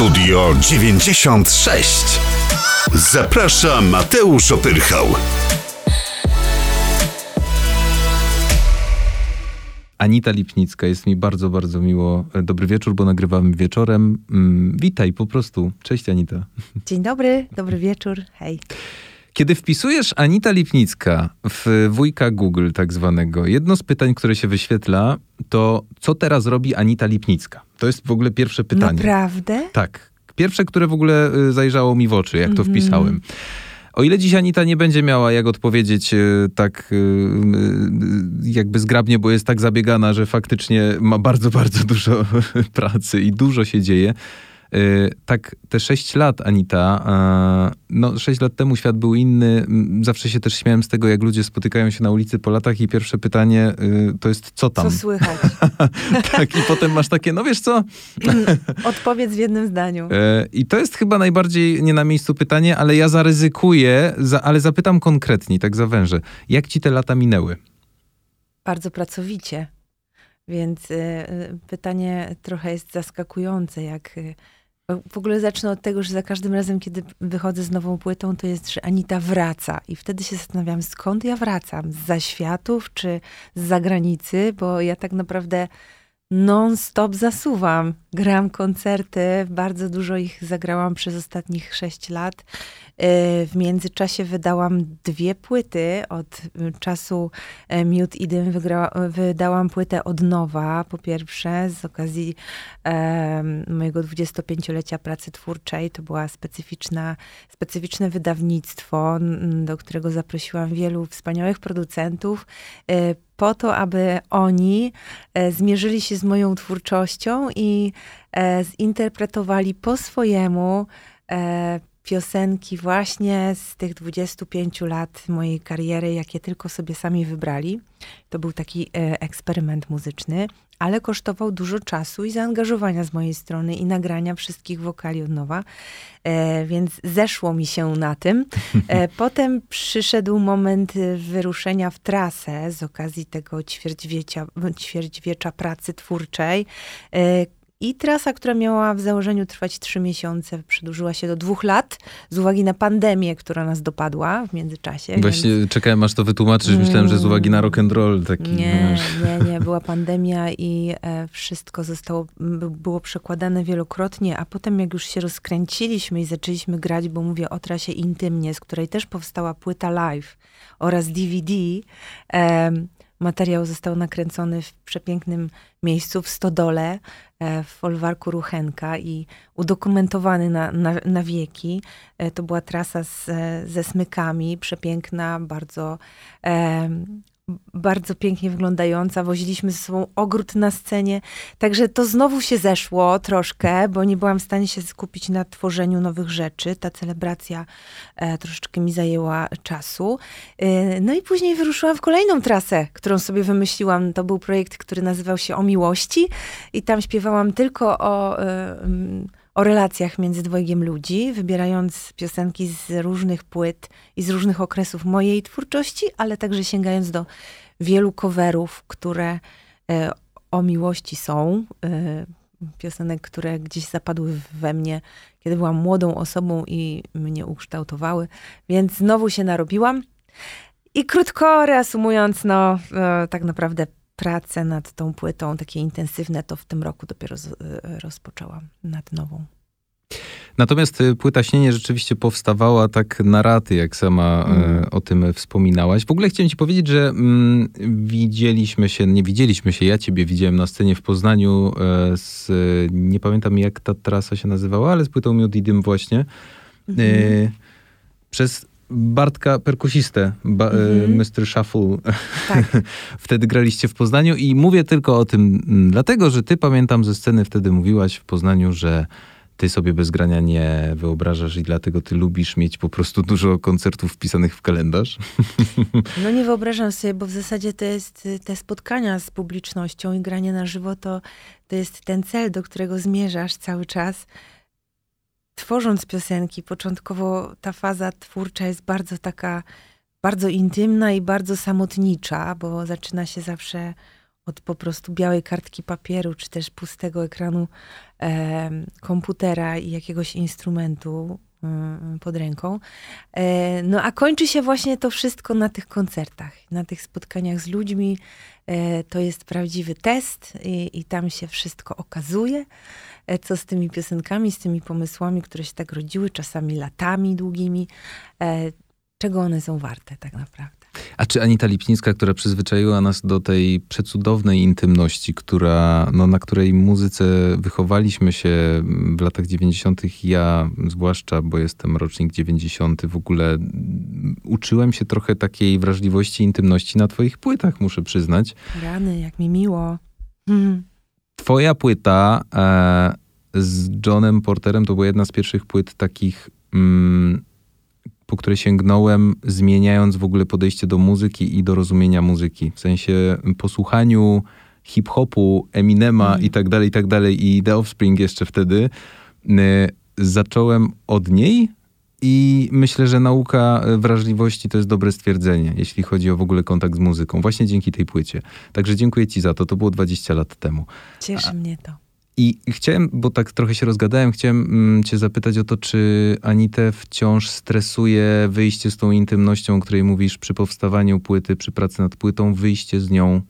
Studio 96. Zaprasza Mateusz Opyrchał. Anita Lipnicka, jest mi bardzo, bardzo miło. Dobry wieczór, bo nagrywamy wieczorem. Mm, Witaj po prostu. Cześć Anita. Dzień dobry, dobry wieczór, hej. Kiedy wpisujesz Anita Lipnicka w wujka Google tak zwanego, jedno z pytań, które się wyświetla, to co teraz robi Anita Lipnicka? To jest w ogóle pierwsze pytanie. Naprawdę? Tak. Pierwsze, które w ogóle y, zajrzało mi w oczy, jak to wpisałem. O ile dziś Anita nie będzie miała jak odpowiedzieć y, tak y, jakby zgrabnie, bo jest tak zabiegana, że faktycznie ma bardzo, bardzo dużo pracy i dużo się dzieje. Y, Tak, te 6 lat, Anita, a, no 6 lat temu świat był inny. Zawsze się też śmiałem z tego, jak ludzie spotykają się na ulicy po latach i pierwsze pytanie y, to jest, co tam? Co słychać? tak, i potem masz takie, no wiesz co? Odpowiedz w jednym zdaniu. E, I to jest chyba najbardziej nie na miejscu pytanie, ale ja zaryzykuję, za, ale zapytam konkretnie, tak zawężę. Jak ci te lata minęły? Bardzo pracowicie. Więc y, y, pytanie trochę jest zaskakujące, jak... y, w ogóle zacznę od tego, że za każdym razem, kiedy wychodzę z nową płytą, to jest, że Anita wraca. I wtedy się zastanawiam, skąd ja wracam? Z zaświatów czy z zagranicy? Bo ja tak naprawdę non-stop zasuwam. Gram koncerty, bardzo dużo ich zagrałam przez ostatnich sześć lat. Y, W międzyczasie wydałam dwie płyty. Od y, czasu e, Miód i Dym wygrała, wydałam płytę od nowa, po pierwsze, z okazji mojego 25-lecia pracy twórczej. To była specyficzna, specyficzne wydawnictwo, do którego zaprosiłam wielu wspaniałych producentów, po to, aby oni e, zmierzyli się z moją twórczością i e, zinterpretowali po swojemu e, piosenki właśnie z tych 25 lat mojej kariery, jakie tylko sobie sami wybrali. To był taki e, eksperyment muzyczny, ale kosztował dużo czasu i zaangażowania z mojej strony i nagrania wszystkich wokali od nowa, e, więc zeszło mi się na tym. E, potem przyszedł moment wyruszenia w trasę z okazji tego ćwierćwiecia, ćwierćwiecza pracy twórczej. I trasa, która miała w założeniu trwać trzy miesiące, przedłużyła się do dwóch lat z uwagi na pandemię, która nas dopadła w międzyczasie. Właśnie więc- czekałem, aż to wytłumaczysz. Myślałem, że z uwagi na rock and roll taki. nie, nie, nie. Była pandemia i e, wszystko zostało, by- było przekładane wielokrotnie, a potem jak już się rozkręciliśmy i zaczęliśmy grać, bo mówię o trasie intymnie, z której też powstała płyta live oraz DVD, materiał został nakręcony w przepięknym miejscu w Stodole, w folwarku Ruchenka i udokumentowany na, na, na wieki. E, To była trasa z, e, ze smykami, przepiękna, bardzo bardzo pięknie wyglądająca. Woziliśmy ze sobą ogród na scenie. Także to znowu się zeszło troszkę, bo nie byłam w stanie się skupić na tworzeniu nowych rzeczy. Ta celebracja e, troszeczkę mi zajęła czasu. E, no i później wyruszyłam w kolejną trasę, którą sobie wymyśliłam. To był projekt, który nazywał się O Miłości i tam śpiewałam tylko o... E, o relacjach między dwojgiem ludzi, wybierając piosenki z różnych płyt i z różnych okresów mojej twórczości, ale także sięgając do wielu coverów, które e, o miłości są. E, piosenek, które gdzieś zapadły we mnie, kiedy byłam młodą osobą i mnie ukształtowały. Więc znowu się narobiłam. I krótko reasumując, no e, tak naprawdę prace nad tą płytą, takie intensywne, to w tym roku dopiero z, e, rozpoczęłam nad nową. Natomiast y, płyta Śnienie rzeczywiście powstawała tak na raty, jak sama Mm. y, o tym wspominałaś. W ogóle chciałem ci powiedzieć, że mm, widzieliśmy się, nie widzieliśmy się, ja ciebie widziałem na scenie w Poznaniu e, z, nie pamiętam jak ta trasa się nazywała, ale z płytą Miód i Dym właśnie. E, przez Bartka perkusistę, ba, Mhm. e, Mr. Shuffle. Tak. wtedy graliście w Poznaniu i mówię tylko o tym mm, dlatego, że ty pamiętam ze sceny wtedy mówiłaś w Poznaniu, że ty sobie bez grania nie wyobrażasz i dlatego ty lubisz mieć po prostu dużo koncertów wpisanych w kalendarz. No nie wyobrażam sobie, bo w zasadzie to jest y, te spotkania z publicznością i granie na żywo, to, to jest ten cel, do którego zmierzasz cały czas. Tworząc piosenki, początkowo ta faza twórcza jest bardzo taka, bardzo intymna i bardzo samotnicza, bo zaczyna się zawsze od po prostu białej kartki papieru, czy też pustego ekranu e, komputera i jakiegoś instrumentu e, pod ręką. E, no a kończy się właśnie to wszystko na tych koncertach, na tych spotkaniach z ludźmi. E, to jest prawdziwy test i, i tam się wszystko okazuje, co z tymi piosenkami, z tymi pomysłami, które się tak rodziły, czasami latami długimi, e, czego one są warte tak naprawdę. A czy Anita Lipnicka, która przyzwyczaiła nas do tej przecudownej intymności, która, no, na której muzyce wychowaliśmy się w latach 90., ja zwłaszcza, bo jestem rocznik 90., w ogóle uczyłem się trochę takiej wrażliwości, intymności na Twoich płytach, muszę przyznać. Rany, jak mi miło. Hmm. Twoja płyta e, z Johnem Porterem to była jedna z pierwszych płyt takich. Mm, po które sięgnąłem, zmieniając w ogóle podejście do muzyki i do rozumienia muzyki. W sensie posłuchaniu hip-hopu, Eminema mm. i tak dalej, i tak dalej, i The Offspring jeszcze wtedy, y, zacząłem od niej i myślę, że nauka wrażliwości to jest dobre stwierdzenie, jeśli chodzi o w ogóle kontakt z muzyką. Właśnie dzięki tej płycie. Także dziękuję ci za to. To było 20 lat temu. Cieszy A, mnie to. I chciałem, bo tak trochę się rozgadałem, chciałem mm, cię zapytać o to, czy Anitę wciąż stresuje wyjście z tą intymnością, o której mówisz przy powstawaniu płyty, przy pracy nad płytą, wyjście z nią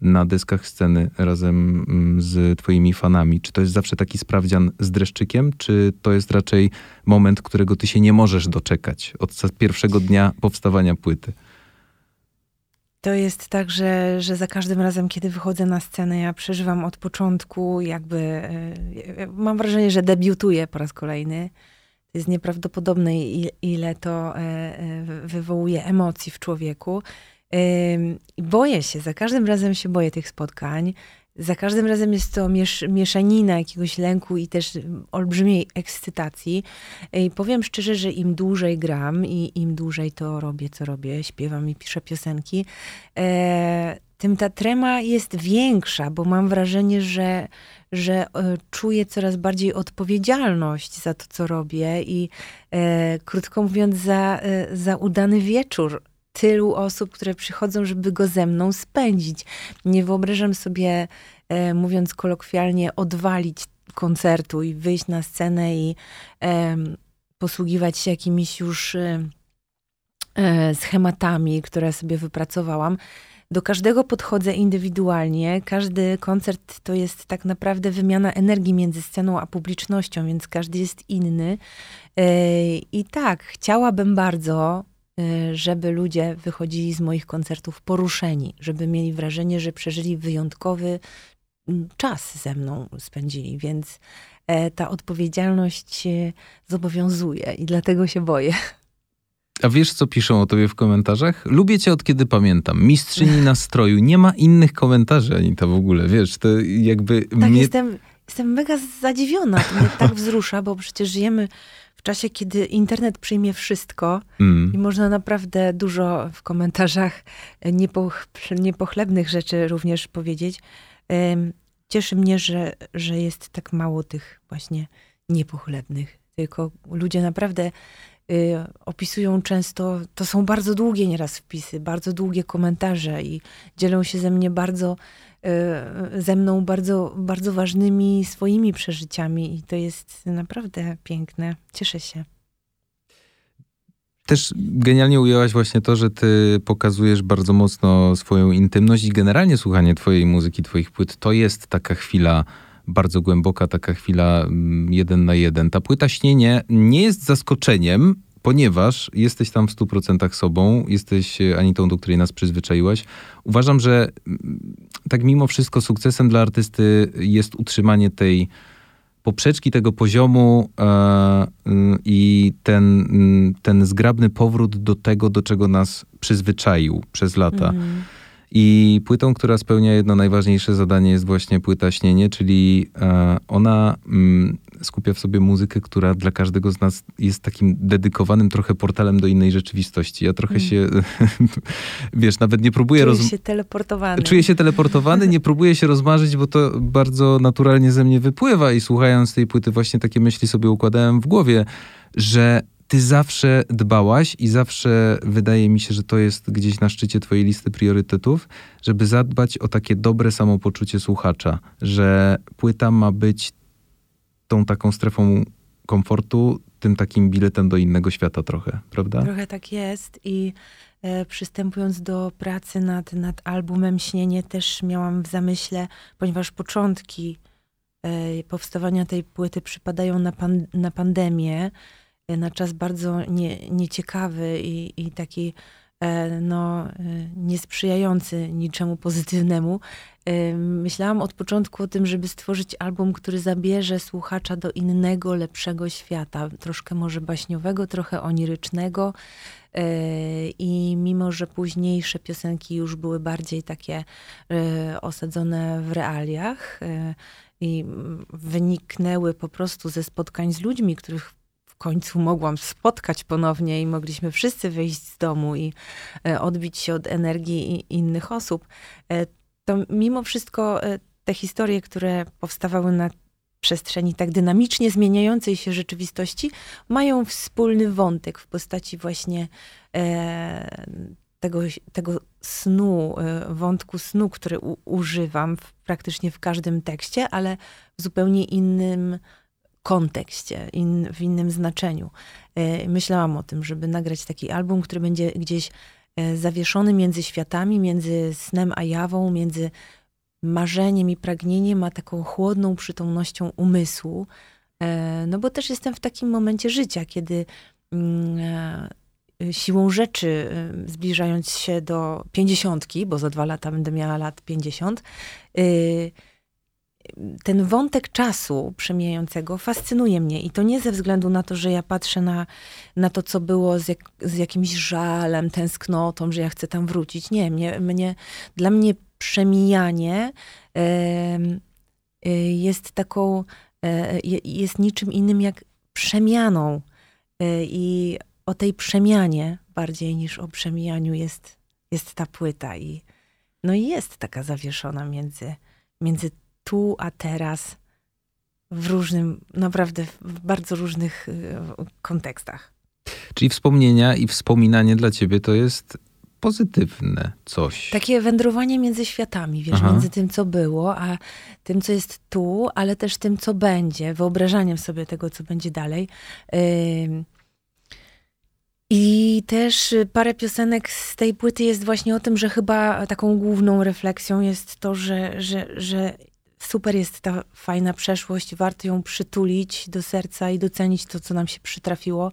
na deskach sceny razem mm, z twoimi fanami. Czy to jest zawsze taki sprawdzian z dreszczykiem, czy to jest raczej moment, którego ty się nie możesz doczekać od pierwszego dnia powstawania płyty? To jest tak, że, że za każdym razem, kiedy wychodzę na scenę, ja przeżywam od początku, jakby e, mam wrażenie, że debiutuję po raz kolejny. To jest nieprawdopodobne, ile to e, e, wywołuje emocji w człowieku. Boję się, za każdym razem się boję tych spotkań. Za każdym razem jest to miesz, mieszanina jakiegoś lęku i też olbrzymiej ekscytacji. I powiem szczerze, że im dłużej gram i im dłużej to robię, co robię, śpiewam i piszę piosenki, e, tym ta trema jest większa, bo mam wrażenie, że, że e, czuję coraz bardziej odpowiedzialność za to, co robię i e, krótko mówiąc, za, e, za udany wieczór tylu osób, które przychodzą, żeby go ze mną spędzić. Nie wyobrażam sobie, e, mówiąc kolokwialnie, odwalić koncertu i wyjść na scenę i e, posługiwać się jakimiś już e, e schematami, które sobie wypracowałam. Do każdego podchodzę indywidualnie. Każdy koncert to jest tak naprawdę wymiana energii między sceną a publicznością, więc każdy jest inny. E, I tak, chciałabym bardzo Y, żeby ludzie wychodzili z moich koncertów poruszeni, żeby mieli wrażenie, że przeżyli wyjątkowy mm, czas ze mną spędzili, więc e, ta odpowiedzialność zobowiązuje i dlatego się boję. A wiesz, co piszą o tobie w komentarzach? Lubię cię od kiedy pamiętam. Mistrzyni nastroju. Nie ma innych komentarzy, ani to w ogóle, wiesz, to jakby... Tak, mnie... jestem, jestem mega zadziwiona. To mnie tak wzrusza, bo przecież żyjemy czasie, kiedy internet przyjmie wszystko mm. i można naprawdę dużo w komentarzach niepoch niepochlebnych rzeczy również powiedzieć, cieszy mnie, że, że jest tak mało tych właśnie niepochlebnych. Tylko ludzie naprawdę y, opisują często, to są bardzo długie nieraz wpisy, bardzo długie komentarze i dzielą się ze mnie bardzo ze mną bardzo, bardzo ważnymi swoimi przeżyciami i to jest naprawdę piękne. Cieszę się. Też genialnie ujęłaś właśnie to, że ty pokazujesz bardzo mocno swoją intymność i generalnie słuchanie twojej muzyki, twoich płyt, to jest taka chwila bardzo głęboka, taka chwila mm, jeden na jeden. Ta płyta Śnienie nie jest zaskoczeniem, ponieważ jesteś tam w 100% sobą, jesteś e, Anitą, do której nas przyzwyczaiłaś. Uważam, że mm, tak mimo wszystko sukcesem dla artysty jest utrzymanie tej poprzeczki, tego poziomu e, y, i ten, mm, ten zgrabny powrót do tego, do czego nas przyzwyczaił przez lata. Mm. I płytą, która spełnia jedno najważniejsze zadanie, jest właśnie płyta Śnienie, czyli e, ona mm, skupia w sobie muzykę, która dla każdego z nas jest takim dedykowanym trochę portalem do innej rzeczywistości. Ja trochę mm. się, wiesz, nawet nie próbuję... Czuję roz... się teleportowany. Czuję się teleportowany, nie próbuję się rozmarzyć, bo to bardzo naturalnie ze mnie wypływa i słuchając tej płyty właśnie takie myśli sobie układałem w głowie, że ty zawsze dbałaś i zawsze wydaje mi się, że to jest gdzieś na szczycie twojej listy priorytetów, żeby zadbać o takie dobre samopoczucie słuchacza, że płyta ma być tą taką strefą komfortu, tym takim biletem do innego świata trochę, prawda? Trochę tak jest i e, przystępując do pracy nad, nad albumem Śnienie też miałam w zamyśle, ponieważ początki e, powstawania tej płyty przypadają na, pan, na pandemię, na czas bardzo nie, nieciekawy i, i taki e, no, e, niesprzyjający niczemu pozytywnemu. E, Myślałam od początku o tym, żeby stworzyć album, który zabierze słuchacza do innego, lepszego świata. Troszkę może baśniowego, trochę onirycznego. I mimo, że późniejsze piosenki już były bardziej takie osadzone w realiach i mm, wyniknęły po prostu ze spotkań z ludźmi, których końcu mogłam spotkać ponownie i mogliśmy wszyscy wyjść z domu i e, odbić się od energii innych osób, e, to mimo wszystko e, te historie, które powstawały na przestrzeni tak dynamicznie zmieniającej się rzeczywistości, mają wspólny wątek w postaci właśnie tego, tego snu, wątku snu, który u, używam w, praktycznie w każdym tekście, ale w zupełnie innym kontekście, in, w innym znaczeniu. E, Myślałam o tym, żeby nagrać taki album, który będzie gdzieś e, zawieszony między światami, między snem a jawą, między marzeniem i pragnieniem, a taką chłodną przytomnością umysłu. E, No bo też jestem w takim momencie życia, kiedy mm, siłą rzeczy, zbliżając się do pięćdziesiątki, bo za dwa lata będę miała lat pięćdziesiąt, y, ten wątek czasu przemijającego fascynuje mnie i to nie ze względu na to, że ja patrzę na, na to, co było z, jak, z jakimś żalem, tęsknotą, że ja chcę tam wrócić. Nie, mnie, mnie, dla mnie przemijanie em, y, jest taką, e, je- jest niczym innym jak przemianą. E, I o tej przemianie bardziej niż o przemijaniu jest, jest ta płyta. I, no i jest taka zawieszona między, między tu a teraz w różnym, naprawdę w bardzo różnych y, kontekstach. Czyli wspomnienia i wspominanie dla ciebie to jest pozytywne coś. Takie wędrowanie między światami, wiesz, Aha. między tym, co było, a tym, co jest tu, ale też tym, co będzie, wyobrażaniem sobie tego, co będzie dalej. I też parę piosenek z tej płyty jest właśnie o tym, że chyba taką główną refleksją jest to, że, że, że super jest ta fajna przeszłość, warto ją przytulić do serca i docenić to, co nam się przytrafiło.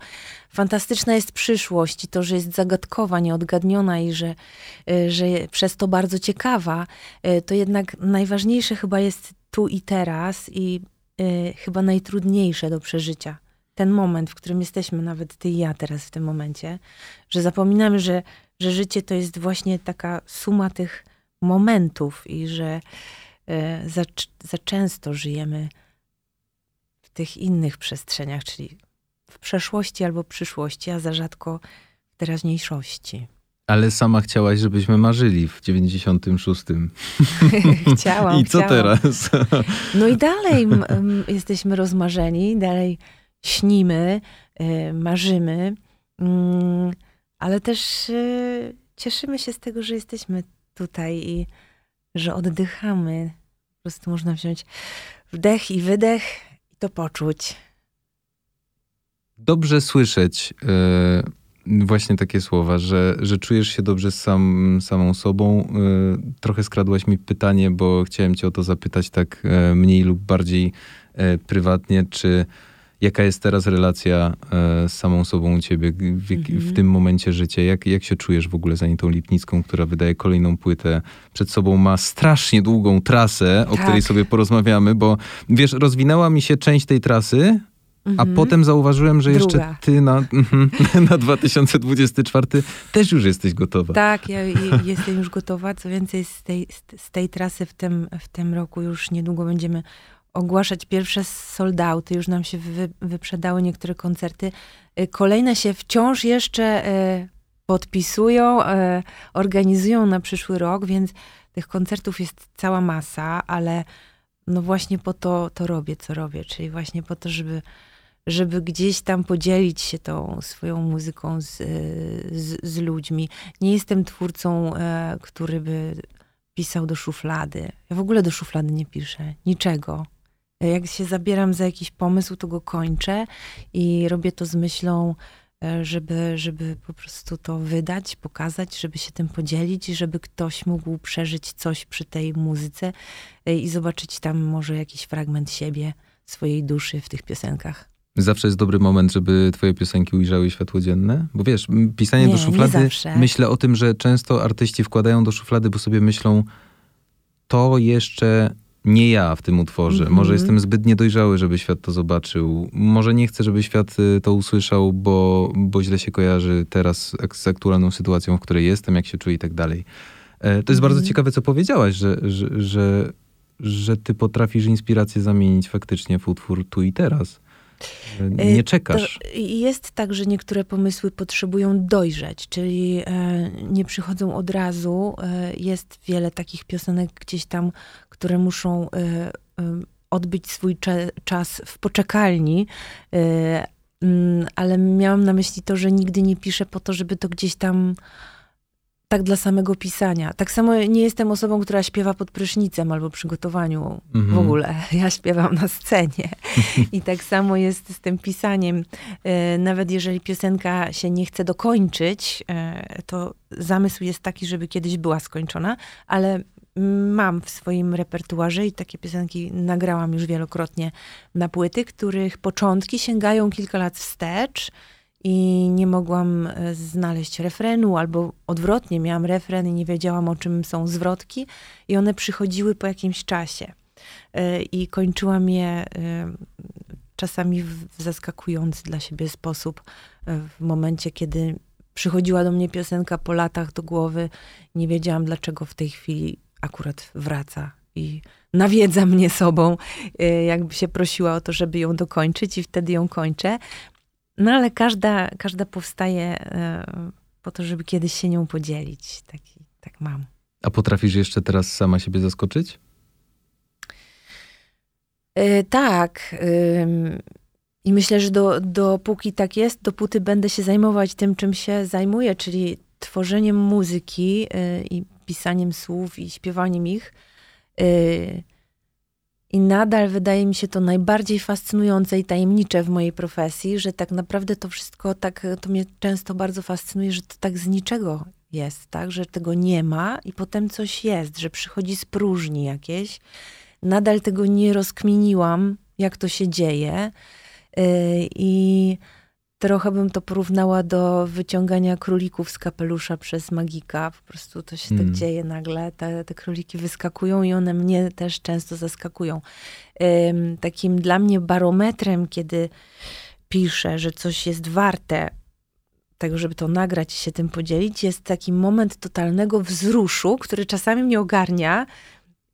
Fantastyczna jest przyszłość i to, że jest zagadkowa, nieodgadniona i że, y, że przez to bardzo ciekawa, y, to jednak najważniejsze chyba jest tu i teraz i y, chyba najtrudniejsze do przeżycia. Ten moment, w którym jesteśmy, nawet ty i ja teraz w tym momencie, że zapominamy, że, że życie to jest właśnie taka suma tych momentów i że za, za często żyjemy w tych innych przestrzeniach, czyli w przeszłości albo przyszłości, a za rzadko w teraźniejszości. Ale sama chciałaś, żebyśmy marzyli w 96. Chciałam. I co chciałam. teraz? No i dalej jesteśmy rozmarzeni, dalej śnimy, y, marzymy, mm, ale też y, cieszymy się z tego, że jesteśmy tutaj i że oddychamy. Po prostu można wziąć wdech i wydech i to poczuć. Dobrze słyszeć e, właśnie takie słowa, że, że czujesz się dobrze z sam, samą sobą. E, trochę skradłaś mi pytanie, bo chciałem cię o to zapytać tak e, mniej lub bardziej prywatnie, czy jaka jest teraz relacja e, z samą sobą u ciebie w, w Mhm. tym momencie życia? Jak, jak się czujesz w ogóle z Anitą Lipnicką, która wydaje kolejną płytę? Przed sobą ma strasznie długą trasę, o Tak. której sobie porozmawiamy, bo wiesz, rozwinęła mi się część tej trasy, a Mhm. potem zauważyłem, że jeszcze Druga. ty na, mhm, na 2024 też już jesteś gotowa. Tak, ja je- jestem już gotowa. Co więcej, z tej, z tej trasy w tym, w tym roku już niedługo będziemy ogłaszać pierwsze soldauty. Już nam się wy, wyprzedały niektóre koncerty. Y, Kolejne się wciąż jeszcze y, podpisują, y, organizują na przyszły rok, więc tych koncertów jest cała masa, ale no właśnie po to to robię, co robię, czyli właśnie po to, żeby, żeby gdzieś tam podzielić się tą swoją muzyką z, z, z ludźmi. Nie jestem twórcą, który by pisał do szuflady. Ja w ogóle do szuflady nie piszę. Niczego. Jak się zabieram za jakiś pomysł, to go kończę i robię to z myślą, e, żeby, żeby po prostu to wydać, pokazać, żeby się tym podzielić, żeby ktoś mógł przeżyć coś przy tej muzyce e, i zobaczyć tam może jakiś fragment siebie, swojej duszy w tych piosenkach. Zawsze jest dobry moment, żeby twoje piosenki ujrzały światło dzienne? Bo wiesz, pisanie Nie, do szuflady, myślę o tym, że często artyści wkładają do szuflady, bo sobie myślą, to jeszcze nie ja w tym utworze. Mhm. Może jestem zbyt niedojrzały, żeby świat to zobaczył. Może nie chcę, żeby świat y, to usłyszał, bo, bo źle się kojarzy teraz z aktualną sytuacją, w której jestem, jak się czuję i tak dalej. E, To jest bardzo Mhm. ciekawe, co powiedziałaś, że, że, że, że ty potrafisz inspirację zamienić faktycznie w utwór tu i teraz. Y, Nie czekasz. To jest tak, że niektóre pomysły potrzebują dojrzeć, czyli e, nie przychodzą od razu. E, jest wiele takich piosenek gdzieś tam, które muszą e, e, odbyć swój czas w poczekalni. E, ale miałam na myśli to, że nigdy nie piszę po to, żeby to gdzieś tam tak dla samego pisania. Tak samo nie jestem osobą, która śpiewa pod prysznicem albo przy gotowaniu Mhm. w ogóle. Ja śpiewam na scenie. I tak samo jest z tym pisaniem. E, Nawet jeżeli piosenka się nie chce dokończyć, e, to zamysł jest taki, żeby kiedyś była skończona, ale mam w swoim repertuarze i takie piosenki nagrałam już wielokrotnie na płyty, których początki sięgają kilka lat wstecz i nie mogłam e, znaleźć refrenu, albo odwrotnie, miałam refren i nie wiedziałam, o czym są zwrotki, i one przychodziły po jakimś czasie. E, I kończyłam je e, czasami w zaskakujący dla siebie sposób, w momencie, kiedy przychodziła do mnie piosenka po latach do głowy, nie wiedziałam, dlaczego w tej chwili akurat wraca i nawiedza mnie sobą, jakby się prosiła o to, żeby ją dokończyć i wtedy ją kończę. No ale każda, każda powstaje e, po to, żeby kiedyś się nią podzielić. Tak, tak mam. A potrafisz jeszcze teraz sama siebie zaskoczyć? E, tak. ym, I myślę, że do, dopóki tak jest, dopóty będę się zajmować tym, czym się zajmuję, czyli tworzeniem muzyki y, i pisaniem słów i śpiewaniem ich. Y, I nadal wydaje mi się to najbardziej fascynujące i tajemnicze w mojej profesji, że tak naprawdę to wszystko tak, to mnie często bardzo fascynuje, że to tak z niczego jest, tak, że tego nie ma i potem coś jest, że przychodzi z próżni jakieś. Nadal tego nie rozkminiłam, jak to się dzieje. Yy, I trochę bym to porównała do wyciągania królików z kapelusza przez magika. Po prostu to się Mm. tak dzieje nagle. Te, te króliki wyskakują i one mnie też często zaskakują. Ym, takim dla mnie barometrem, kiedy piszę, że coś jest warte tego, żeby to nagrać i się tym podzielić, jest taki moment totalnego wzruszu, który czasami mnie ogarnia.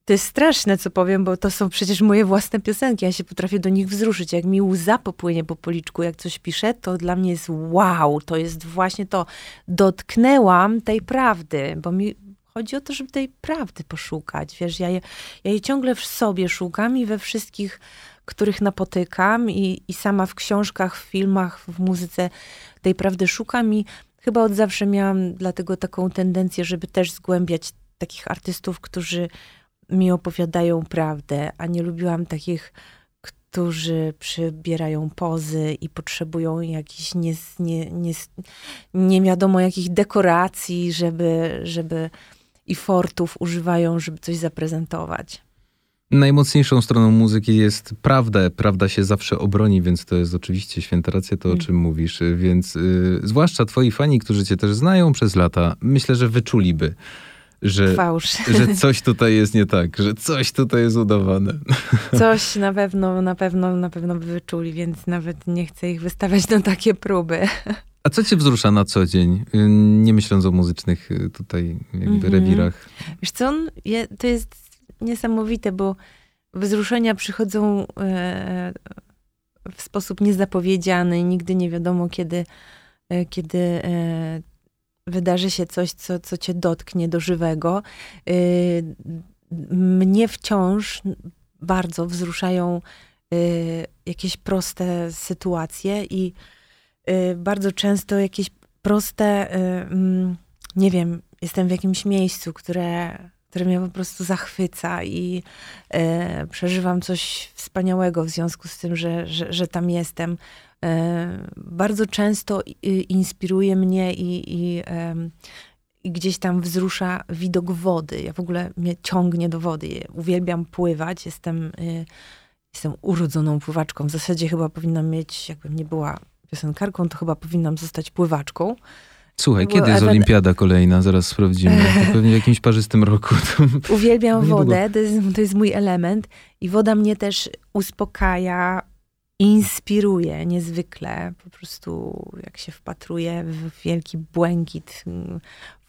To jest straszne, co powiem, bo to są przecież moje własne piosenki. Ja się potrafię do nich wzruszyć. Jak mi łza popłynie po policzku, jak coś piszę, to dla mnie jest wow. To jest właśnie to. Dotknęłam tej prawdy, bo mi chodzi o to, żeby tej prawdy poszukać. Wiesz, ja, je, ja ciągle w sobie szukam i we wszystkich, których napotykam i, i sama w książkach, w filmach, w muzyce tej prawdy szukam i chyba od zawsze miałam dlatego taką tendencję, żeby też zgłębiać takich artystów, którzy mi opowiadają prawdę, a nie lubiłam takich, którzy przybierają pozy i potrzebują jakichś nie, nie, nie, nie wiadomo jakich dekoracji, żeby, żeby i fortów używają, żeby coś zaprezentować. Najmocniejszą stroną muzyki jest prawda. Prawda się zawsze obroni, więc to jest oczywiście święta racja to, o Mm. czym mówisz. Więc y, zwłaszcza twoi fani, którzy cię też znają przez lata, myślę, że wyczuliby, że, Fałsz. że coś tutaj jest nie tak, że coś tutaj jest udawane. Coś na pewno, na pewno, na pewno by wyczuli, więc nawet nie chcę ich wystawiać na takie próby. A co cię wzrusza na co dzień, nie myśląc o muzycznych y, tutaj jakby Mhm. rewirach? Wiesz co, je, to jest niesamowite, bo wzruszenia przychodzą e, w sposób niezapowiedziany nigdy nie wiadomo, kiedy, e, kiedy e, wydarzy się coś, co, co cię dotknie do żywego. E, mnie wciąż bardzo wzruszają jakieś proste sytuacje i bardzo często jakieś proste, mm, nie wiem, jestem w jakimś miejscu, które, które mnie po prostu zachwyca i przeżywam coś wspaniałego w związku z tym, że, że, że tam jestem. Bardzo często inspiruje mnie i, i i gdzieś tam wzrusza widok wody. Ja w ogóle mnie ciągnie do wody. Uwielbiam pływać. Jestem, y, jestem urodzoną pływaczką. W zasadzie chyba powinnam mieć, jakbym nie była piosenkarką, to chyba powinnam zostać pływaczką. Słuchaj, Bo kiedy jest Ewen... olimpiada kolejna? Zaraz sprawdzimy. pewnie w jakimś parzystym roku. Uwielbiam wodę, to jest, to jest mój element. I woda mnie też uspokaja, inspiruje niezwykle. Po prostu jak się wpatruje w wielki błękit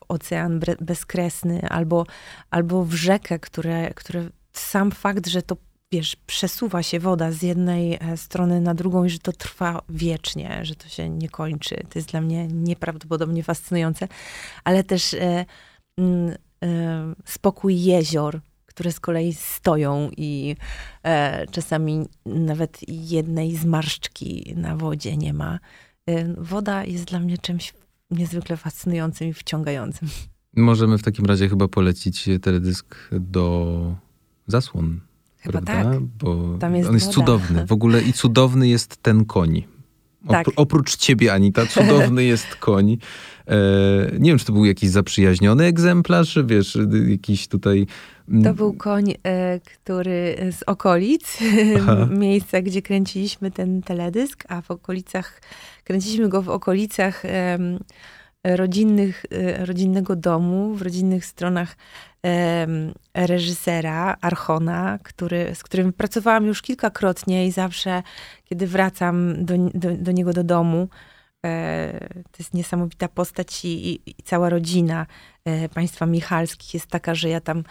ocean bezkresny, albo, albo w rzekę, które, które sam fakt, że to wiesz, przesuwa się woda z jednej e, strony na drugą i że to trwa wiecznie, że to się nie kończy. To jest dla mnie nieprawdopodobnie fascynujące, ale też e, mm, e, spokój jezior, które z kolei stoją i e, czasami nawet jednej zmarszczki na wodzie nie ma. E, woda jest dla mnie czymś niezwykle fascynującym i wciągającym. Możemy w takim razie chyba polecić teledysk do zasłon. Chyba prawda? tak. Bo Tam jest on jest woda. cudowny. W ogóle i cudowny jest ten koń. Tak. Oprócz ciebie, Anita, cudowny jest koń. E, nie wiem, czy to był jakiś zaprzyjaźniony egzemplarz, wiesz, jakiś tutaj... Mm, to był koń, e, który z okolic, Aha. miejsca, gdzie kręciliśmy ten teledysk, a w okolicach, kręciliśmy go w okolicach rodzinnych, e, rodzinnego domu, w rodzinnych stronach reżysera Archona, który, z którym pracowałam już kilkakrotnie i zawsze, kiedy wracam do, do, do niego do domu, e, to jest niesamowita postać i, i, i cała rodzina państwa Michalskich jest taka, że ja tam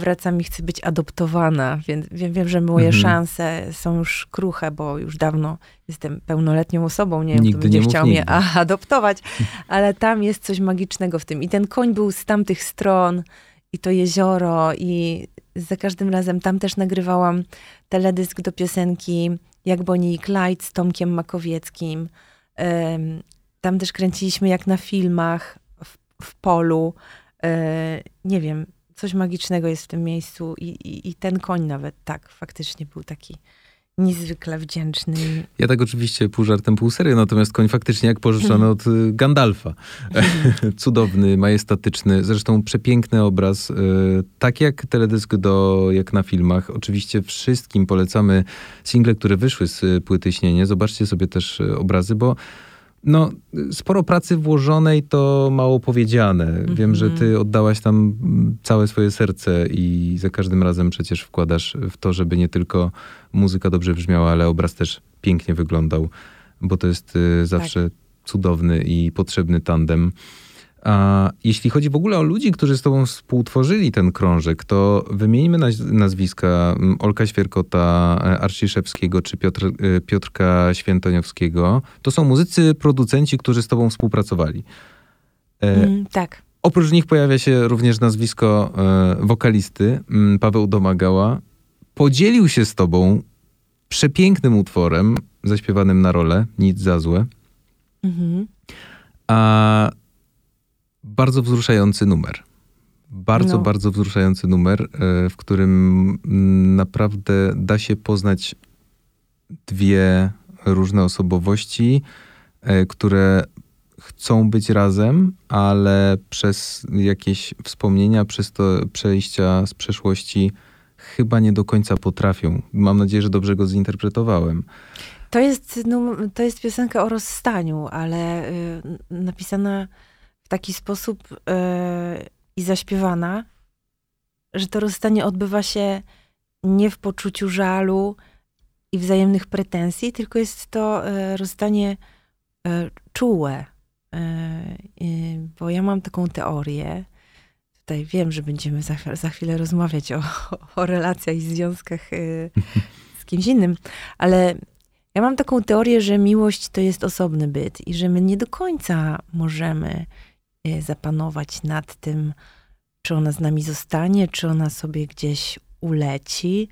wracam i chcę być adoptowana, więc wiem, wiem że moje mhm. szanse są już kruche, bo już dawno jestem pełnoletnią osobą, nie wiem, kto będzie chciał mnie adoptować, ale tam jest coś magicznego w tym. I ten koń był z tamtych stron, i to jezioro i za każdym razem tam też nagrywałam teledysk do piosenki Jak Bonnie i Clyde z Tomkiem Makowieckim. Tam też kręciliśmy jak na filmach w, w polu. E, nie wiem, coś magicznego jest w tym miejscu i, i, i ten koń nawet tak faktycznie był taki niezwykle wdzięczny. Ja tak oczywiście pół żartem, pół serio, natomiast koń faktycznie jak pożyczony od y, Gandalfa. Cudowny, majestatyczny, zresztą przepiękny obraz. Y, tak jak teledysk do, jak na filmach. Oczywiście wszystkim polecamy single, które wyszły z płyty Śnienie. Zobaczcie sobie też y, obrazy, bo no, sporo pracy włożonej to mało powiedziane. Mm -hmm. Wiem, że ty mhm. oddałaś tam całe swoje serce i za każdym razem przecież wkładasz w to, żeby nie tylko muzyka dobrze brzmiała, ale obraz też pięknie wyglądał, bo to jest y, zawsze tak. cudowny i potrzebny tandem. A jeśli chodzi w ogóle o ludzi, którzy z tobą współtworzyli ten krążek, to wymieńmy nazwiska Olka Świerkota, e, Arciszewskiego czy Piotr, e, Piotrka Świętoniowskiego. To są muzycy, producenci, którzy z tobą współpracowali. E, mm, tak. Oprócz nich pojawia się również nazwisko wokalisty Paweł Domagała. Podzielił się z tobą przepięknym utworem zaśpiewanym na rolę, Nic za złe. Mhm. A bardzo wzruszający numer. Bardzo, no. bardzo wzruszający numer, e, w którym naprawdę da się poznać dwie różne osobowości, e, które chcą być razem, ale przez jakieś wspomnienia, przez to przejścia z przeszłości chyba nie do końca potrafią. Mam nadzieję, że dobrze go zinterpretowałem. To jest, no, to jest piosenka o rozstaniu, ale y, napisana taki sposób yy, i zaśpiewana, że to rozstanie odbywa się nie w poczuciu żalu i wzajemnych pretensji, tylko jest to yy, rozstanie yy, czułe. Bo ja mam taką teorię, tutaj wiem, że będziemy za, za chwilę rozmawiać o, o relacjach i związkach z kimś innym, ale ja mam taką teorię, że miłość to jest osobny byt i że my nie do końca możemy zapanować nad tym, czy ona z nami zostanie, czy ona sobie gdzieś uleci.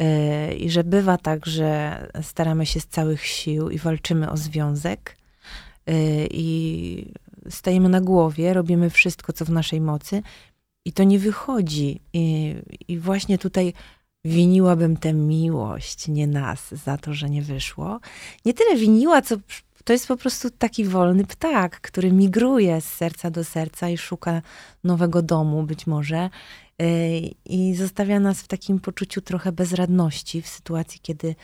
Y, I że bywa tak, że staramy się z całych sił i walczymy o związek y, i stajemy na głowie, robimy wszystko, co w naszej mocy i to nie wychodzi. I, i właśnie tutaj winiłabym tę miłość, nie nas, za to, że nie wyszło. Nie tyle winiła, co to jest po prostu taki wolny ptak, który migruje z serca do serca i szuka nowego domu być może. Y, I zostawia nas w takim poczuciu trochę bezradności w sytuacji, kiedy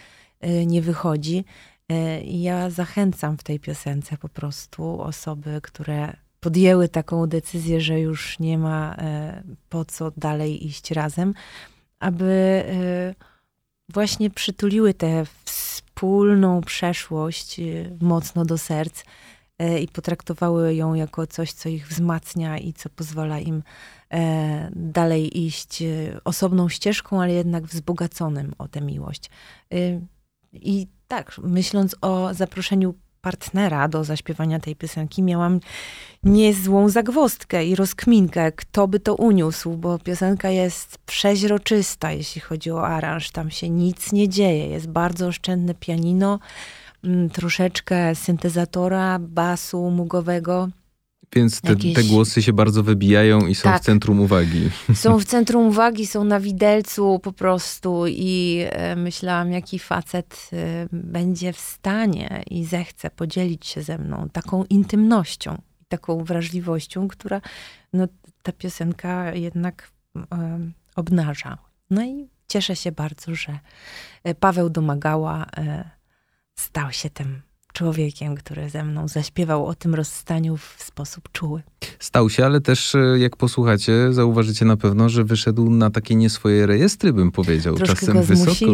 y, nie wychodzi. Y, I ja zachęcam w tej piosence po prostu osoby, które podjęły taką decyzję, że już nie ma po co dalej iść razem, aby właśnie przytuliły tę wspólną przeszłość mocno do serc i potraktowały ją jako coś, co ich wzmacnia i co pozwala im E, dalej iść e, osobną ścieżką, ale jednak wzbogaconym o tę miłość. E, I tak, myśląc o zaproszeniu partnera do zaśpiewania tej piosenki, miałam niezłą zagwostkę i rozkminkę, kto by to uniósł, bo piosenka jest przeźroczysta, jeśli chodzi o aranż. Tam się nic nie dzieje. Jest bardzo oszczędne pianino, mm, troszeczkę syntezatora, basu mugowego więc te, jakieś... te, głosy się bardzo wybijają i są tak. w centrum uwagi. Są w centrum uwagi, są na widelcu po prostu i e, myślałam, jaki facet e, będzie w stanie i zechce podzielić się ze mną taką intymnością, taką wrażliwością, która no, ta piosenka jednak e, obnaża. No i cieszę się bardzo, że Paweł Domagała stał się tym człowiekiem, który ze mną zaśpiewał o tym rozstaniu w sposób czuły. Stał się, ale też e, jak posłuchacie, zauważycie na pewno, że wyszedł na takie nie swoje rejestry, bym powiedział. Troszkę Czasem go wysoko.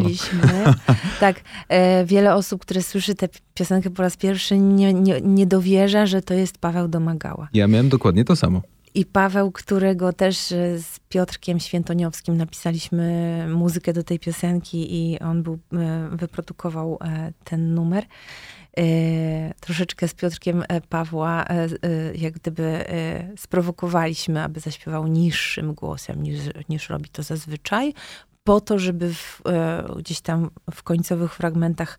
tak, e, wiele osób, które słyszy tę piosenkę po raz pierwszy, nie, nie, nie dowierza, że to jest Paweł Domagała. Ja miałem dokładnie to samo. I Paweł, którego też e, z Piotrkiem Świętoniowskim napisaliśmy muzykę do tej piosenki i on był, e, wyprodukował ten numer. E, troszeczkę z Piotrkiem e, Pawła e, jak gdyby sprowokowaliśmy, aby zaśpiewał niższym głosem niż, niż robi to zazwyczaj, po to, żeby w, gdzieś tam w końcowych fragmentach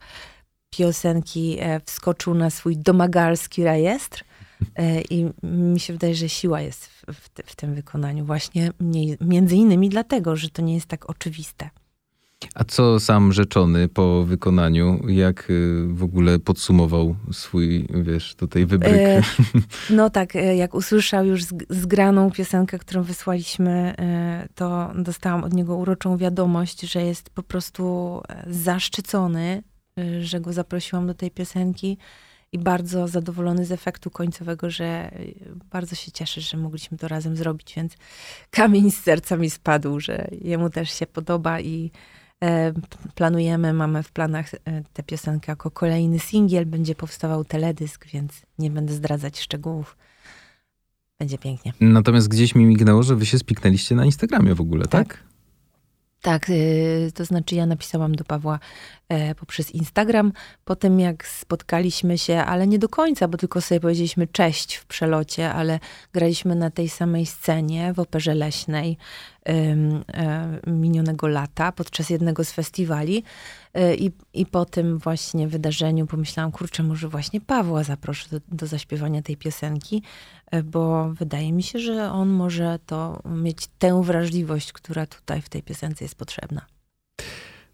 piosenki wskoczył na swój domagalski rejestr. I mi się wydaje, że siła jest w, w, w tym wykonaniu, właśnie między innymi dlatego, że to nie jest tak oczywiste. A co sam rzeczony po wykonaniu, jak y, w ogóle podsumował swój, wiesz, tutaj wybryk? E, no tak, e, jak usłyszał już zgraną piosenkę, którą wysłaliśmy, e, to dostałam od niego uroczą wiadomość, że jest po prostu e, zaszczycony, że go zaprosiłam do tej piosenki i bardzo zadowolony z efektu końcowego, że bardzo się cieszy, że mogliśmy to razem zrobić, więc kamień z serca mi spadł, że jemu też się podoba i planujemy, mamy w planach e, tę piosenkę jako kolejny singiel. Będzie powstawał teledysk, więc nie będę zdradzać szczegółów. Będzie pięknie. Natomiast gdzieś mi mignęło, że wy się spiknęliście na Instagramie w ogóle, tak? tak? Tak, y, to znaczy ja napisałam do Pawła e, poprzez Instagram, po tym jak spotkaliśmy się, ale nie do końca, bo tylko sobie powiedzieliśmy cześć w przelocie, ale graliśmy na tej samej scenie w Operze Leśnej e, minionego lata podczas jednego z festiwali. E, i, i po tym właśnie wydarzeniu pomyślałam, kurczę, może właśnie Pawła zaproszę do, do zaśpiewania tej piosenki, bo wydaje mi się, że on może to mieć tę wrażliwość, która tutaj w tej piosence jest potrzebna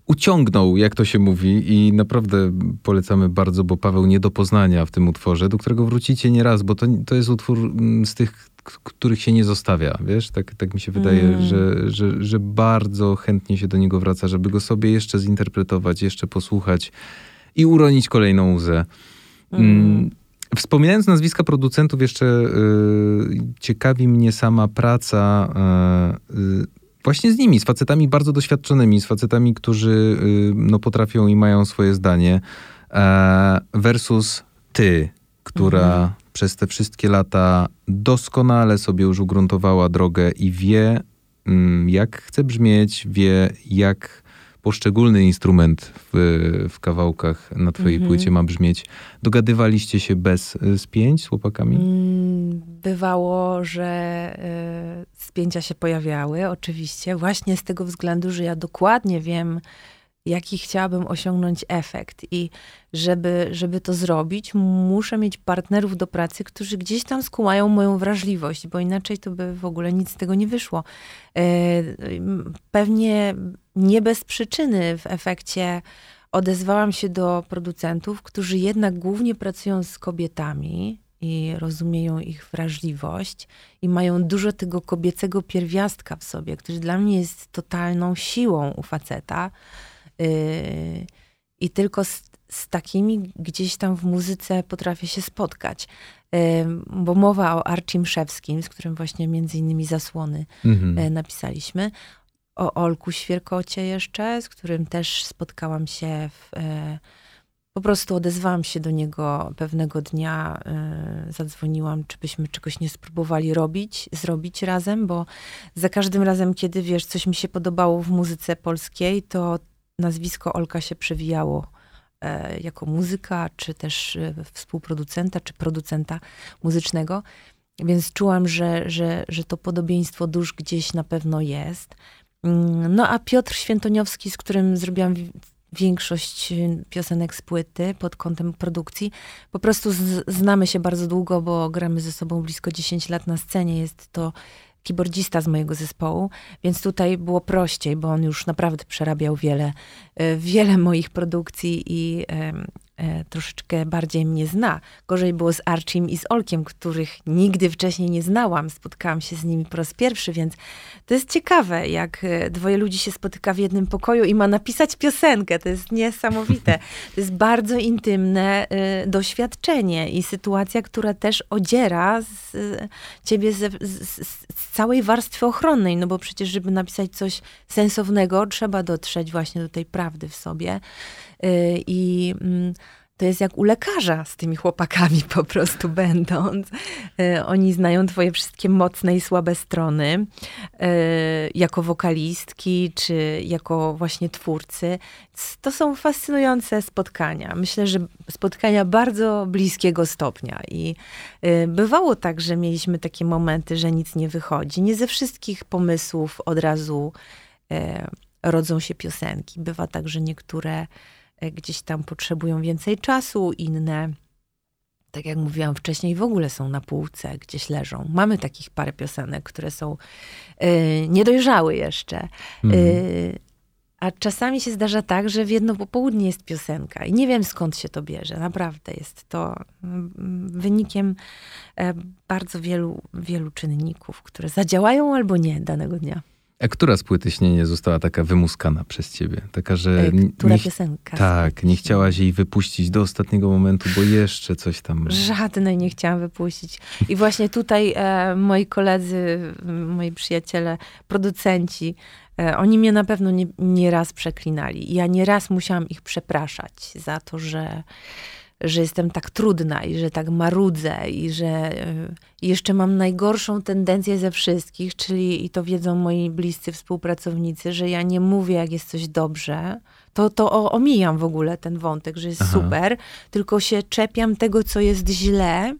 uciągnął, jak to się mówi, i naprawdę polecamy bardzo, bo Paweł nie do poznania w tym utworze, do którego wrócicie nieraz, bo to, to jest utwór mm, z tych, których się nie zostawia, wiesz? Tak, tak mi się wydaje, mm. że, że, że bardzo chętnie się do niego wraca, żeby go sobie jeszcze zinterpretować, jeszcze posłuchać i uronić kolejną łzę. Mm. Wspominając nazwiska producentów, jeszcze y, ciekawi mnie sama praca y, y, właśnie z nimi, z facetami bardzo doświadczonymi, z facetami, którzy y, no, potrafią i mają swoje zdanie, versus ty, która mhm. przez te wszystkie lata doskonale sobie już ugruntowała drogę i wie, mm, jak chce brzmieć, wie, jak poszczególny instrument w, w kawałkach na twojej mhm. płycie ma brzmieć. Dogadywaliście się bez y, spięć z chłopakami? Mm, bywało, że y, spięcia się pojawiały, oczywiście, właśnie z tego względu, że ja dokładnie wiem, jaki chciałabym osiągnąć efekt. I żeby, żeby to zrobić, muszę mieć partnerów do pracy, którzy gdzieś tam skumają moją wrażliwość, bo inaczej to by w ogóle nic z tego nie wyszło. E, pewnie nie bez przyczyny w efekcie odezwałam się do producentów, którzy jednak głównie pracują z kobietami i rozumieją ich wrażliwość i mają dużo tego kobiecego pierwiastka w sobie, który dla mnie jest totalną siłą u faceta. Yy, I tylko z, z, takimi gdzieś tam w muzyce potrafię się spotkać. Yy, bo mowa o Archim Szewskim, z którym właśnie między innymi zasłony mhm. Yy, napisaliśmy. O Olku Świerkocie jeszcze, z którym też spotkałam się w po prostu odezwałam się do niego pewnego dnia, yy, zadzwoniłam, czy byśmy czegoś nie spróbowali robić, zrobić razem, bo za każdym razem, kiedy wiesz, coś mi się podobało w muzyce polskiej, to nazwisko Olka się przewijało yy, jako muzyka, czy też współproducenta, czy producenta muzycznego. Więc czułam, że, że, że to podobieństwo dusz gdzieś na pewno jest. Mm, no a Piotr Świętoniowski, z którym zrobiłam większość y, piosenek z płyty pod kątem produkcji. Po prostu z, znamy się bardzo długo, bo gramy ze sobą blisko 10 lat na scenie. Jest to keyboardzista z mojego zespołu, więc tutaj było prościej, bo on już naprawdę przerabiał wiele, y, wiele moich produkcji i troszeczkę bardziej mnie zna. Gorzej było z Archim i z Olkiem, których nigdy wcześniej nie znałam. Spotkałam się z nimi po raz pierwszy, więc to jest ciekawe, jak e, dwoje ludzi się spotyka w jednym pokoju i ma napisać piosenkę. To jest niesamowite. To jest bardzo intymne y, doświadczenie i sytuacja, która też odziera z, y, ciebie z, z, z całej warstwy ochronnej, no bo przecież, żeby napisać coś sensownego, trzeba dotrzeć właśnie do tej prawdy w sobie. I mm, to jest jak u lekarza z tymi chłopakami po prostu będąc. Y, oni znają twoje wszystkie mocne i słabe strony y, jako wokalistki, czy jako właśnie twórcy. To są fascynujące spotkania. Myślę, że spotkania bardzo bliskiego stopnia. I bywało tak, że mieliśmy takie momenty, że nic nie wychodzi. Nie ze wszystkich pomysłów od razu rodzą się piosenki. Bywa tak, że niektóre E, gdzieś tam potrzebują więcej czasu, inne, tak jak mówiłam wcześniej, w ogóle są na półce, gdzieś leżą. Mamy takich parę piosenek, które są y, niedojrzałe jeszcze. Y, a czasami się zdarza tak, że w jedno popołudnie jest piosenka i nie wiem skąd się to bierze. Naprawdę jest to mm, wynikiem bardzo wielu, wielu czynników, które zadziałają albo nie danego dnia. A która z płyty Śnienie została taka wymuskana przez ciebie? Taka, że... Która nie, piosenka? Tak, nie chciałaś jej wypuścić do ostatniego momentu, bo jeszcze coś tam... Żadnej nie chciałam wypuścić. I właśnie tutaj e, moi koledzy, moi przyjaciele, producenci, e, oni mnie na pewno nie, nie raz przeklinali. Ja nie raz musiałam ich przepraszać za to, że że jestem tak trudna i że tak marudzę i że y, jeszcze mam najgorszą tendencję ze wszystkich, czyli i to wiedzą moi bliscy współpracownicy, że ja nie mówię, jak jest coś dobrze, to, to omijam w ogóle ten wątek, że jest Aha. super, tylko się czepiam tego, co jest źle,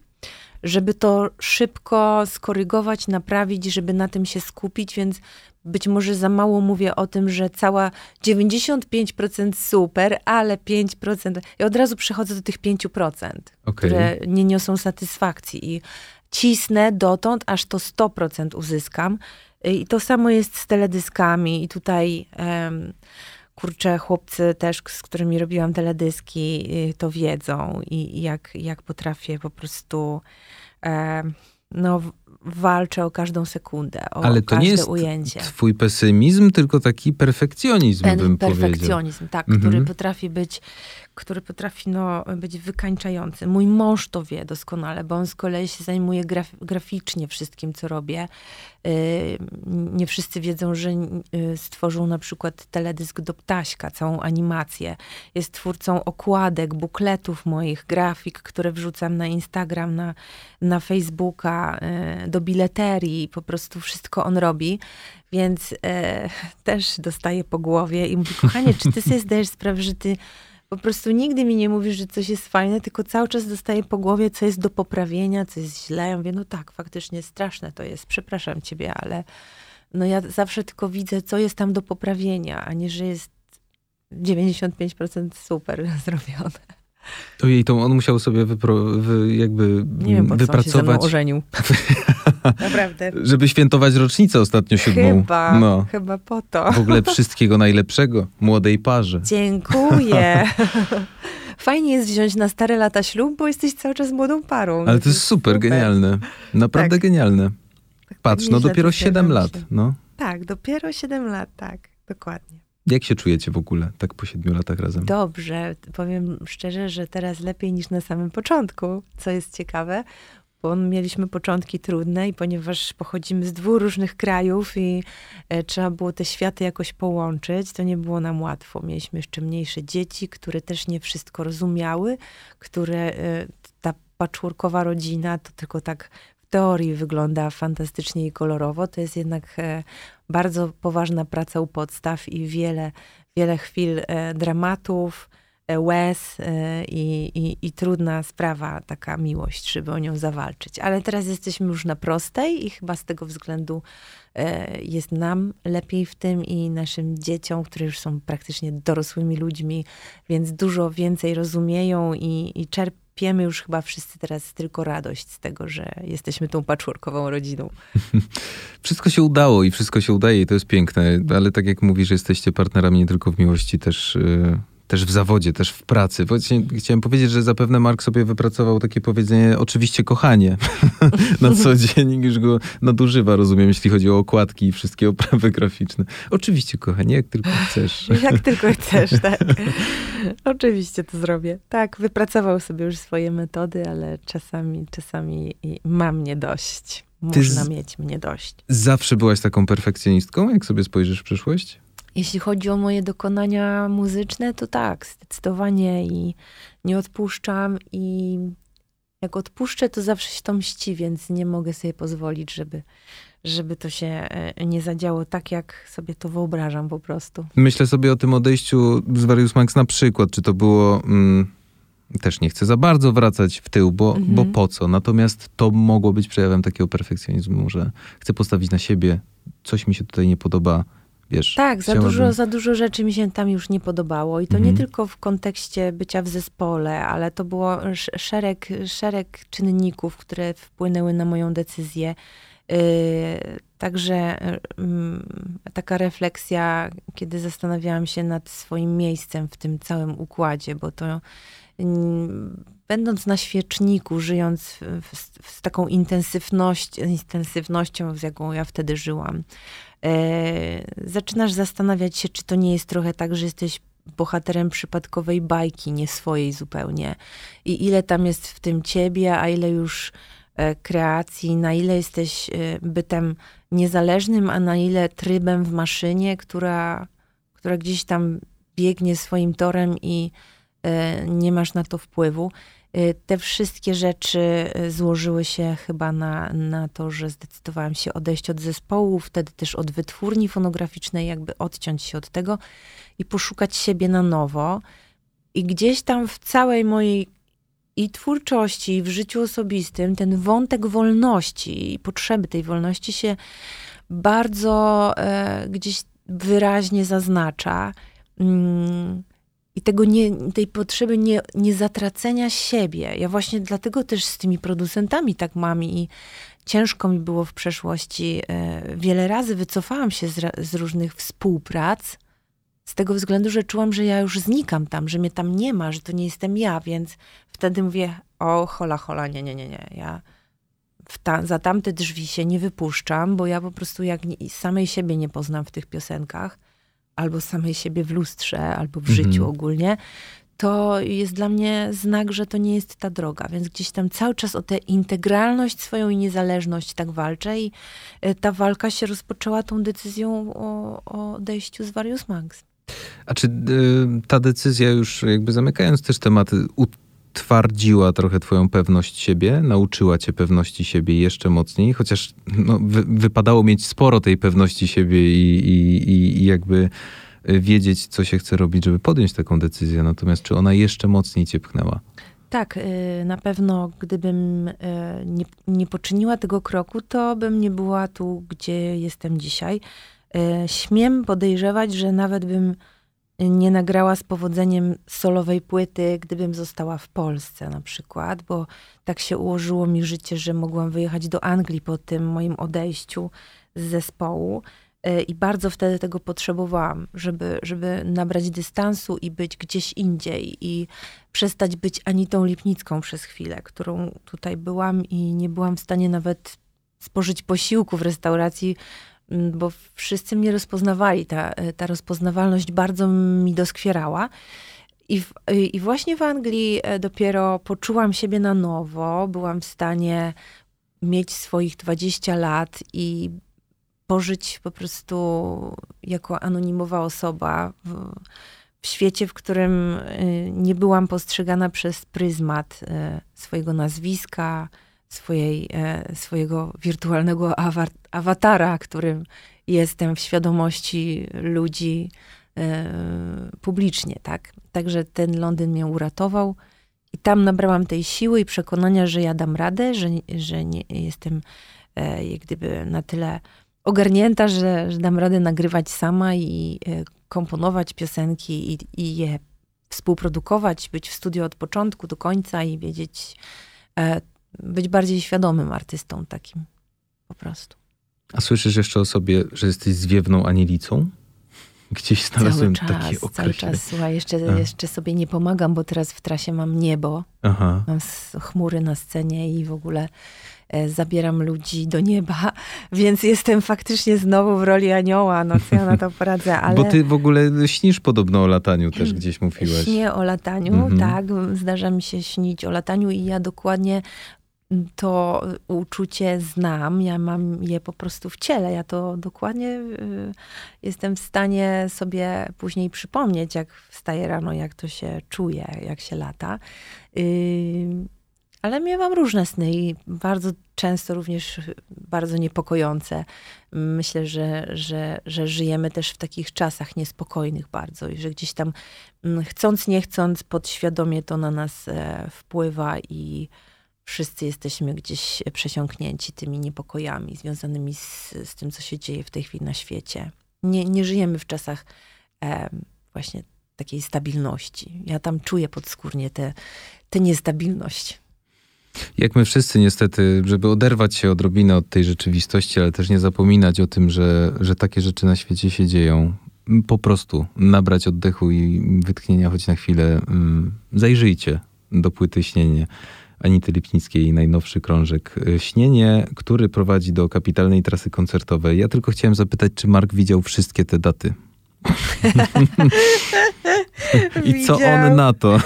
żeby to szybko skorygować, naprawić, żeby na tym się skupić, więc być może za mało mówię o tym, że cała 95% super, ale 5%. I od razu przechodzę do tych 5%, okay. które nie niosą satysfakcji. I cisnę dotąd, aż to 100% uzyskam. I to samo jest z teledyskami. I tutaj. Um, kurczę, chłopcy też, z którymi robiłam teledyski, y, to wiedzą i jak, jak potrafię po prostu no, walczę o każdą sekundę, o Ale to nie jest ujęcie. twój pesymizm, tylko taki perfekcjonizm, Ten bym perfekcjonizm, powiedział. tak, mhm. który potrafi być który potrafi no, być wykańczający. Mój mąż to wie doskonale, bo on z kolei się zajmuje graf graficznie wszystkim, co robię. Yy, nie wszyscy wiedzą, że yy, stworzył na przykład teledysk do Ptaśka, całą animację. Jest twórcą okładek, bukletów moich, grafik, które wrzucam na Instagram, na, na Facebooka, yy, do bileterii. Po prostu wszystko on robi. Więc e, też dostaję po głowie i mówi, kochanie, czy ty sobie zdajesz sprawę, że ty po prostu nigdy mi nie mówisz, że coś jest fajne, tylko cały czas dostaję po głowie, co jest do poprawienia, co jest źle. Ja mówię, no tak, faktycznie straszne to jest, przepraszam ciebie, ale no ja zawsze tylko widzę, co jest tam do poprawienia, a nie, że jest 95% super zrobione. Ojej, to on musiał sobie wypro, wy, jakby Nie wiem, po co on się ze mną wypracować, ożenił. Naprawdę. żeby świętować rocznicę ostatnio siódmą. Chyba, No. chyba po to. W ogóle wszystkiego najlepszego młodej parze. Dziękuję. Fajnie jest wziąć na stare lata ślub, bo jesteś cały czas młodą parą. Ale to jest super, genialne. Naprawdę Tak. genialne. Patrz, no dopiero to się 7 lat. No. Tak, dopiero 7 lat, tak, dokładnie. Jak się czujecie w ogóle, tak po 7 latach razem? Dobrze, powiem szczerze, że teraz lepiej niż na samym początku, co jest ciekawe, bo mieliśmy początki trudne i ponieważ pochodzimy z dwóch różnych krajów i e, trzeba było te światy jakoś połączyć, to nie było nam łatwo. Mieliśmy jeszcze mniejsze dzieci, które też nie wszystko rozumiały, które e, ta patchworkowa rodzina to tylko tak w teorii wygląda fantastycznie i kolorowo. To jest jednak e, bardzo poważna praca u podstaw i wiele, wiele chwil dramatów, łez e, i, i, i trudna sprawa, taka miłość, żeby o nią zawalczyć. Ale teraz jesteśmy już na prostej i chyba z tego względu e, jest nam lepiej w tym i naszym dzieciom, które już są praktycznie dorosłymi ludźmi, więc dużo więcej rozumieją i, i czerpiemy już chyba wszyscy teraz tylko radość z tego, że jesteśmy tą patchworkową rodziną. Wszystko się udało i wszystko się udaje i to jest piękne, ale tak jak mówisz, jesteście partnerami nie tylko w miłości, też, y, też w zawodzie, też w pracy. Właśnie chciałem powiedzieć, że zapewne Mark sobie wypracował takie powiedzenie, oczywiście kochanie na co dzień, już go nadużywa, rozumiem, jeśli chodzi o okładki i wszystkie oprawy graficzne. Oczywiście kochanie, jak tylko chcesz. Jak tylko chcesz, tak. Oczywiście to zrobię. Tak, wypracował sobie już swoje metody, ale czasami, czasami ma mnie dość. Można z- mieć mnie dość. Zawsze byłaś taką perfekcjonistką, jak sobie spojrzysz w przyszłość? Jeśli chodzi o moje dokonania muzyczne, to tak, zdecydowanie i nie odpuszczam i jak odpuszczę, to zawsze się to mści, więc nie mogę sobie pozwolić, żeby, żeby to się e, nie zadziało tak, jak sobie to wyobrażam po prostu. Myślę sobie o tym odejściu z Various Max na przykład, czy to było... Mm, też nie chcę za bardzo wracać w tył, bo, Mhm. bo po co? Natomiast to mogło być przejawem takiego perfekcjonizmu, że chcę postawić na siebie, coś mi się tutaj nie podoba, wiesz. Tak, za dużo, za dużo rzeczy mi się tam już nie podobało. I to Mhm. nie tylko w kontekście bycia w zespole, ale to było sz- szereg, szereg czynników, które wpłynęły na moją decyzję. Yy, Także mm, taka refleksja, kiedy zastanawiałam się nad swoim miejscem w tym całym układzie, bo to mm, będąc na świeczniku, żyjąc w, w, z taką intensywność, intensywnością, z jaką ja wtedy żyłam, zaczynasz zastanawiać się, czy to nie jest trochę tak, że jesteś bohaterem przypadkowej bajki, nie swojej zupełnie. I ile tam jest w tym ciebie, a ile już e, kreacji, na ile jesteś e, bytem niezależnym, a na ile trybem w maszynie, która, która gdzieś tam biegnie swoim torem i e, nie masz na to wpływu. E, Te wszystkie rzeczy e, złożyły się chyba na, na to, że zdecydowałam się odejść od zespołu, wtedy też od wytwórni fonograficznej, jakby odciąć się od tego i poszukać siebie na nowo. I gdzieś tam w całej mojej i twórczości, i w życiu osobistym ten wątek wolności i potrzeby tej wolności się bardzo e, gdzieś wyraźnie zaznacza. Mm, I tego nie, tej potrzeby nie, nie zatracenia siebie. Ja właśnie dlatego też z tymi producentami tak mam i ciężko mi było w przeszłości. E, wiele razy wycofałam się z, z różnych współprac, z tego względu, że czułam, że ja już znikam tam, że mnie tam nie ma, że to nie jestem ja, więc wtedy mówię, o hola, hola, nie, nie, nie, nie, ja ta, za tamte drzwi się nie wypuszczam, bo ja po prostu jak nie, samej siebie nie poznam w tych piosenkach, albo samej siebie w lustrze, albo w Mhm. życiu ogólnie, to jest dla mnie znak, że to nie jest ta droga. Więc gdzieś tam cały czas o tę integralność swoją i niezależność tak walczę i e, ta walka się rozpoczęła tą decyzją o, o odejściu z Various Max. A czy y, ta decyzja już jakby zamykając też tematy utwardziła trochę twoją pewność siebie, nauczyła cię pewności siebie jeszcze mocniej, chociaż no, wy, wypadało mieć sporo tej pewności siebie i, i, i, jakby y, wiedzieć, co się chce robić, żeby podjąć taką decyzję. Natomiast czy ona jeszcze mocniej cię pchnęła? Tak, y, na pewno gdybym y, nie, nie poczyniła tego kroku, to bym nie była tu, gdzie jestem dzisiaj. Śmiem podejrzewać, że nawet bym nie nagrała z powodzeniem solowej płyty, gdybym została w Polsce na przykład, bo tak się ułożyło mi życie, że mogłam wyjechać do Anglii po tym moim odejściu z zespołu. E, I bardzo wtedy tego potrzebowałam, żeby, żeby nabrać dystansu i być gdzieś indziej i przestać być Anitą Lipnicką przez chwilę, którą tutaj byłam i nie byłam w stanie nawet spożyć posiłku w restauracji, bo wszyscy mnie rozpoznawali. Ta, ta rozpoznawalność bardzo mi doskwierała. I, w, I właśnie w Anglii e, dopiero poczułam siebie na nowo, byłam w stanie mieć swoich 20 lat i pożyć po prostu jako anonimowa osoba w, w świecie, w którym nie byłam postrzegana przez pryzmat swojego nazwiska, swojej, e, swojego wirtualnego awatara, którym jestem w świadomości ludzi e, publicznie, tak? Także ten Londyn mnie uratował i tam nabrałam tej siły i przekonania, że ja dam radę, że, że nie jestem e, jak gdyby na tyle ogarnięta, że, że dam radę nagrywać sama i komponować piosenki i, i je współprodukować, być w studio od początku do końca i wiedzieć, być bardziej świadomym artystą takim po prostu. A słyszysz jeszcze o sobie, że jesteś zwiewną anielicą? Gdzieś znalazłem cały czas, takie określenie. Cały czas, słuchaj, jeszcze, jeszcze sobie nie pomagam, bo teraz w trasie mam niebo, Aha. mam chmury na scenie i w ogóle E, zabieram ludzi do nieba, więc jestem faktycznie znowu w roli anioła, no co ja na to poradzę, ale... Bo ty w ogóle śnisz podobno o lataniu też gdzieś mówiłaś. Śnię o lataniu, mhm. tak, zdarza mi się śnić o lataniu i ja dokładnie to uczucie znam, ja mam je po prostu w ciele. Ja to dokładnie y, jestem w stanie sobie później przypomnieć, jak wstaję rano, jak to się czuje, jak się lata. Y, ale miałam różne sny i bardzo często również bardzo niepokojące. Myślę, że, że, że żyjemy też w takich czasach niespokojnych bardzo i że gdzieś tam mm, chcąc, nie chcąc, podświadomie to na nas e, wpływa i wszyscy jesteśmy gdzieś przesiąknięci tymi niepokojami związanymi z, z tym, co się dzieje w tej chwili na świecie. Nie, nie żyjemy w czasach e, właśnie takiej stabilności. Ja tam czuję podskórnie tę niestabilność. Jak my wszyscy niestety, żeby oderwać się odrobinę od tej rzeczywistości, ale też nie zapominać o tym, że, że takie rzeczy na świecie się dzieją. Po prostu nabrać oddechu i wytchnienia choć na chwilę. Zajrzyjcie do płyty Śnienie Anity Lipnickiej, najnowszy krążek y, Śnienie, który prowadzi do kapitalnej trasy koncertowej. Ja tylko chciałem zapytać, czy Mark widział wszystkie te daty? I co on na to?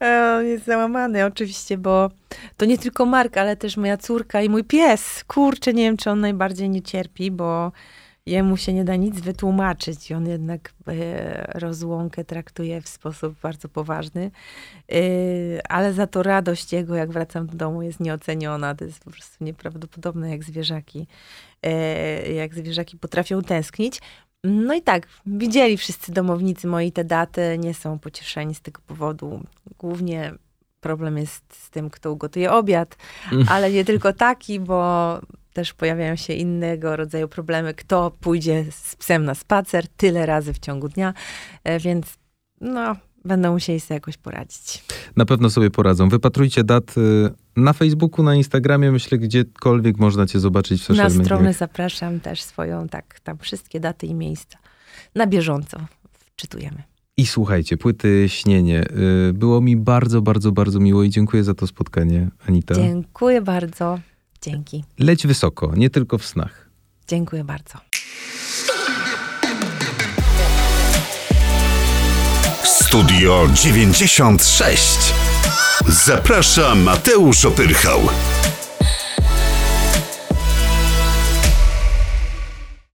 E, on jest załamany oczywiście, bo to nie tylko Mark, ale też moja córka i mój pies. Kurczę, nie wiem, czy on najbardziej nie cierpi, bo jemu się nie da nic wytłumaczyć i on jednak e, rozłąkę traktuje w sposób bardzo poważny. E, ale za to radość jego, jak wracam do domu, jest nieoceniona. To jest po prostu nieprawdopodobne, jak zwierzaki, jak zwierzaki potrafią tęsknić. No i tak, widzieli wszyscy domownicy moi te daty, nie są pocieszeni z tego powodu. Głównie problem jest z tym, kto ugotuje obiad, mm. ale nie tylko taki, bo też pojawiają się innego rodzaju problemy. Kto pójdzie z psem na spacer tyle razy w ciągu dnia, e, więc no, będą musieli sobie jakoś poradzić. Na pewno sobie poradzą. Wypatrujcie dat y, na Facebooku, na Instagramie, myślę, gdziekolwiek można cię zobaczyć w social Na stronę zapraszam też swoją, tak, tam wszystkie daty i miejsca. Na bieżąco wczytujemy. I słuchajcie, płyty Śnienie. Y, było mi bardzo, bardzo, bardzo miło i dziękuję za to spotkanie, Anita. Dziękuję bardzo. Dzięki. Leć wysoko, nie tylko w snach. Dziękuję bardzo. Studio 96. Zaprasza Mateusz Opyrchał.